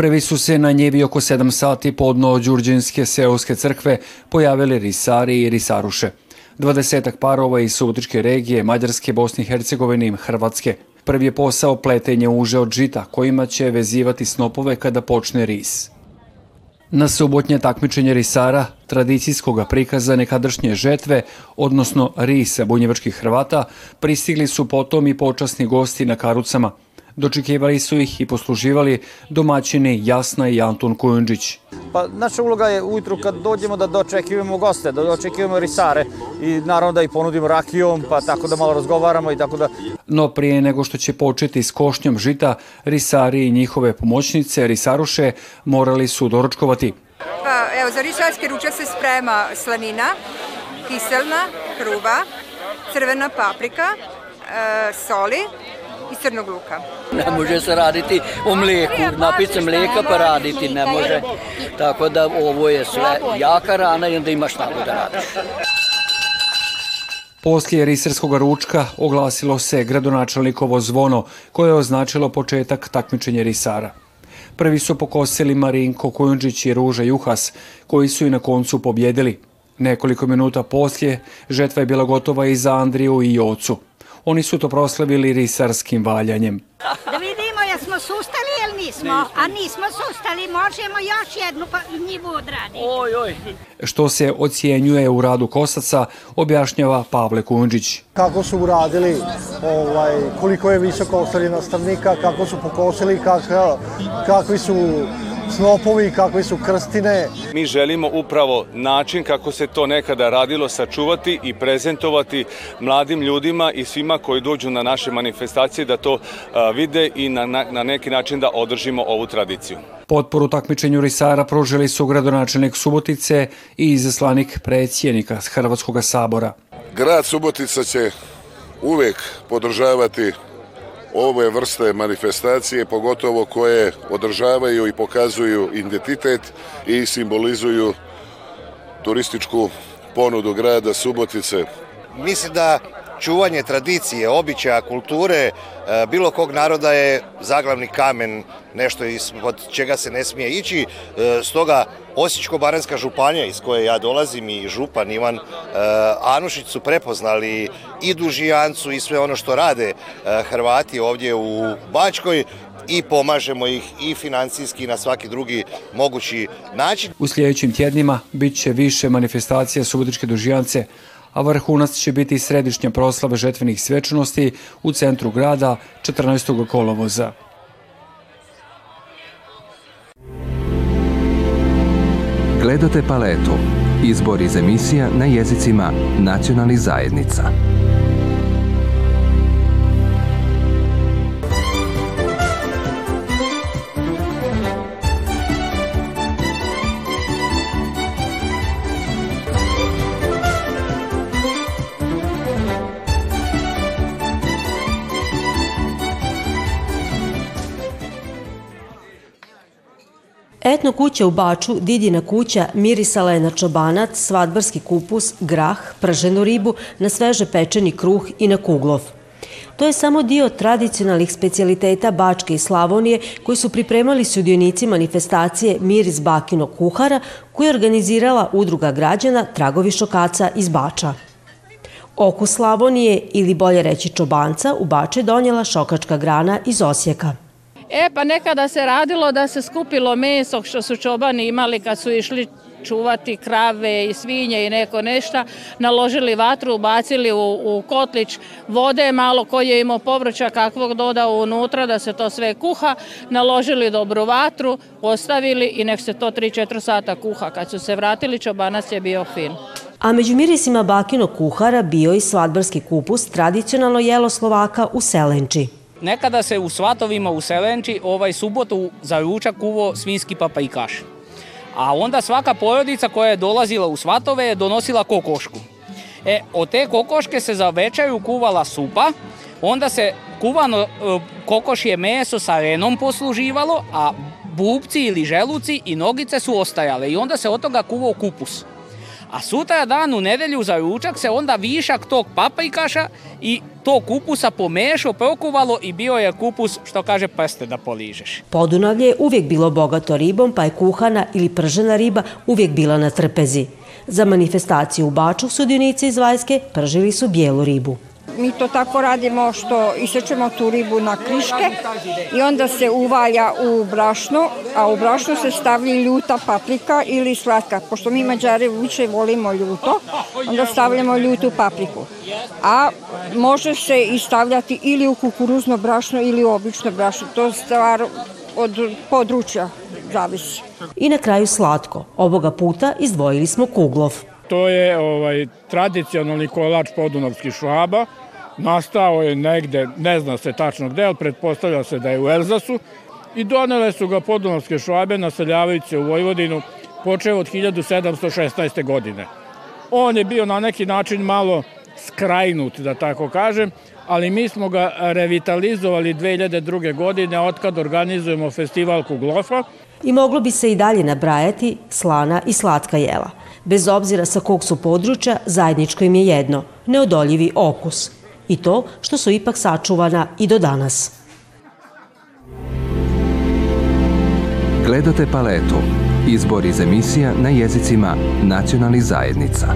Prvi su se na njevi oko 7 sati podno Đurđinske seoske crkve pojavili risari i risaruše. Dvadesetak parova iz Subotičke regije, Mađarske, Bosne i Hercegovine i Hrvatske. Prvi je posao pletenje uže od žita kojima će vezivati snopove kada počne ris. Na subotnje takmičenje risara, tradicijskog prikaza nekadašnje žetve, odnosno risa bunjevačkih Hrvata, pristigli su potom i počasni gosti na karucama – Dočekivali su ih i posluživali domaćini Jasna i Antun Kujundžić. Pa naša uloga je ujutru kad dođemo da dočekivamo goste, da dočekivamo risare i naravno da ih ponudimo rakijom, pa tako da malo razgovaramo i tako da... No prije nego što će početi s košnjom žita, risari i njihove pomoćnice, risaruše, morali su doručkovati. Pa evo, za risarske ruče se sprema slanina, kiselna, kruva, crvena paprika, e, soli, i crnog luka. Ne može se raditi o mlijeku, napiti se mlijeka pa raditi ne može. Tako da ovo je sve jaka rana i onda imaš tako da radiš. Poslije risarskog ručka oglasilo se gradonačelnikovo zvono koje je označilo početak takmičenja risara. Prvi su pokosili Marinko Kujundžić i Ruža Juhas, koji su i na koncu pobjedili. Nekoliko minuta poslije žetva je bila gotova i za Andriju i Jocu. Oni su to proslavili risarskim valjanjem. Da vidimo jesmo sustali ili nismo, a nismo sustali, možemo još jednu pa njivu odraditi. Oj, oj. Što se ocijenjuje u radu Kosaca, objašnjava Pavle Kunđić. Kako su uradili, ovaj, koliko je visoko ostali nastavnika, kako su pokosili, kak, kakvi su snopovi, kakve su krstine. Mi želimo upravo način kako se to nekada radilo sačuvati i prezentovati mladim ljudima i svima koji dođu na naše manifestacije da to vide i na, na, na neki način da održimo ovu tradiciju. Potporu takmičenju Risara pružili su gradonačelnik Subotice i izaslanik predsjednika Hrvatskog sabora. Grad Subotica će uvek podržavati ove vrste manifestacije, pogotovo koje održavaju i pokazuju identitet i simbolizuju turističku ponudu grada Subotice. Mislim da čuvanje tradicije, običaja, kulture e, bilo kog naroda je zaglavni kamen, nešto ispod čega se ne smije ići. E, stoga Osječko-Baranska županija iz koje ja dolazim i župan Ivan e, Anušić su prepoznali i Dužijancu i sve ono što rade Hrvati ovdje u Bačkoj i pomažemo ih i financijski i na svaki drugi mogući način. U sljedećim tjednima bit će više manifestacija Subotičke dužijance, a vrhunac će biti središnja proslava žetvenih svečanosti u centru grada 14. kolovoza. Gledate paletu. Izbor iz emisija na jezicima nacionalnih zajednica. Etno kuća u Baču, Didina kuća, mirisala je na čobanac, svadbarski kupus, grah, prženu ribu, na sveže pečeni kruh i na kuglov. To je samo dio tradicionalnih specialiteta Bačke i Slavonije koji su pripremali sudionici manifestacije Miris Bakinog kuhara koju je organizirala udruga građana Tragovi šokaca iz Bača. Oku Slavonije ili bolje reći čobanca u Bače donijela šokačka grana iz Osijeka. E pa nekada se radilo da se skupilo meso što su čobani imali kad su išli čuvati krave i svinje i neko nešta, naložili vatru, bacili u, u kotlić vode malo koji je imao povrća kakvog dodao unutra da se to sve kuha, naložili dobru vatru, ostavili i nek se to 3-4 sata kuha. Kad su se vratili, čobanac je bio fin. A među mirisima bakinog kuhara bio i svadbarski kupus, tradicionalno jelo Slovaka u Selenči. Nekada se u svatovima u Selenči ovaj subotu za ručak kuvo svinski papajkaš. A onda svaka porodica koja je dolazila u svatove je donosila kokošku. E, od te kokoške se za večeru kuvala supa, onda se kuvano kokošje meso sa renom posluživalo, a bubci ili želuci i nogice su ostajale i onda se od toga kuvao kupus. A sutra dan u nedelju za ručak se onda višak tog paprikaša i to kupusa pomešao, prokuvalo i bio je kupus, što kaže, prste da poližeš. Podunavlje je uvijek bilo bogato ribom, pa je kuhana ili pržena riba uvijek bila na trpezi. Za manifestaciju u Baču sudionici iz Vajske pržili su bijelu ribu. Mi to tako radimo što isečemo tu ribu na kriške i onda se uvalja u brašno, a u brašno se stavlja ljuta paprika ili slatka. Pošto mi mađari više volimo ljuto, onda stavljamo ljutu papriku. A može se i stavljati ili u kukuruzno brašno ili u obično brašno. To je stvar od područja zavisi. I na kraju slatko. Ovoga puta izdvojili smo kuglov. To je ovaj tradicionalni kolač podunavskih švaba. Nastao je negde, ne zna se tačno gde, ali pretpostavlja se da je u Elzasu. I donele su ga podunavske švabe naseljavajući se u Vojvodinu počeo od 1716. godine. On je bio na neki način malo skrajnut, da tako kažem, ali mi smo ga revitalizovali 2002. godine otkad organizujemo festival Kuglofa. I moglo bi se i dalje nabrajati slana i slatka jela. Bez obzira sa kog su područja, zajedničko im je jedno, neodoljivi okus. I to što su ipak sačuvana i do danas. Gledate paletu. Izbor iz emisija na jezicima nacionalnih zajednica.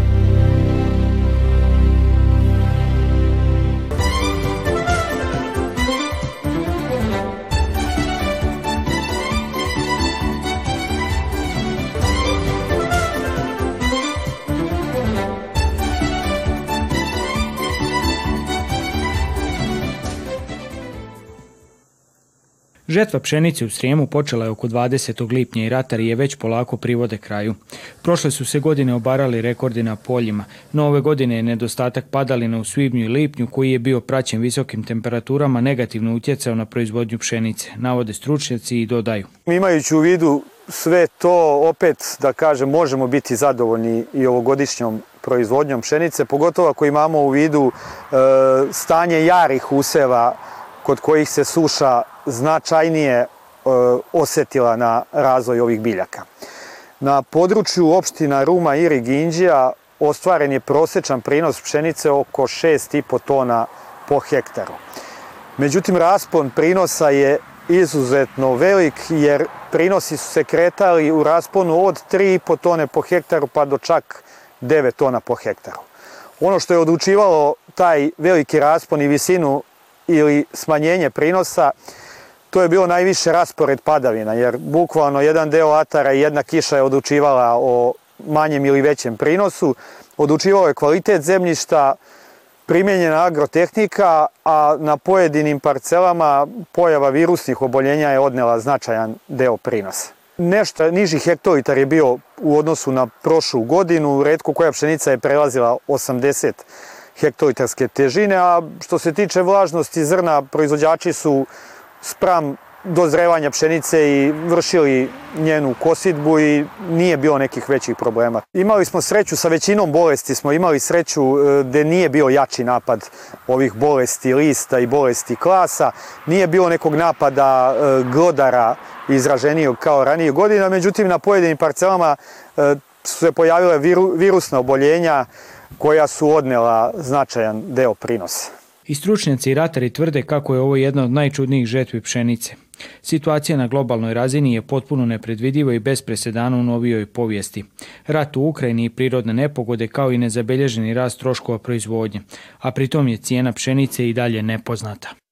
Žetva pšenice u Srijemu počela je oko 20. lipnja i ratari je već polako privode kraju. Prošle su se godine obarali rekordi na poljima, no ove godine je nedostatak padalina u svibnju i lipnju koji je bio praćen visokim temperaturama negativno utjecao na proizvodnju pšenice, navode stručnjaci i dodaju. Imajući u vidu sve to, opet da kažem, možemo biti zadovoljni i ovogodišnjom proizvodnjom pšenice, pogotovo ako imamo u vidu e, stanje jarih useva kod kojih se suša značajnije e, osetila na razvoj ovih biljaka. Na području opština Ruma i Riginđija ostvaren je prosečan prinos pšenice oko 6,5 tona po hektaru. Međutim, raspon prinosa je izuzetno velik jer prinosi su se kretali u rasponu od 3,5 tone po hektaru pa do čak 9 tona po hektaru. Ono što je odlučivalo taj veliki raspon i visinu ili smanjenje prinosa, to je bilo najviše raspored padavina, jer bukvalno jedan deo atara i jedna kiša je odlučivala o manjem ili većem prinosu, odlučivalo je kvalitet zemljišta, primjenjena agrotehnika, a na pojedinim parcelama pojava virusnih oboljenja je odnela značajan deo prinosa. Nešto niži hektolitar je bio u odnosu na prošlu godinu, redko koja pšenica je prelazila 80 hektolitarske težine, a što se tiče vlažnosti zrna, proizvođači su spram dozrevanja pšenice i vršili njenu kosidbu i nije bilo nekih većih problema. Imali smo sreću sa većinom bolesti, smo imali sreću gde nije bio jači napad ovih bolesti lista i bolesti klasa, nije bilo nekog napada glodara izraženijog kao ranije godina, međutim na pojedinim parcelama su se pojavile virusna oboljenja koja su odnela značajan deo prinosa. I stručnjaci i ratari tvrde kako je ovo jedna od najčudnijih žetvi pšenice. Situacija na globalnoj razini je potpuno nepredvidiva i bez presedana u novijoj povijesti. Rat u Ukrajini i prirodne nepogode kao i nezabelježeni rast troškova proizvodnje, a pritom je cijena pšenice i dalje nepoznata.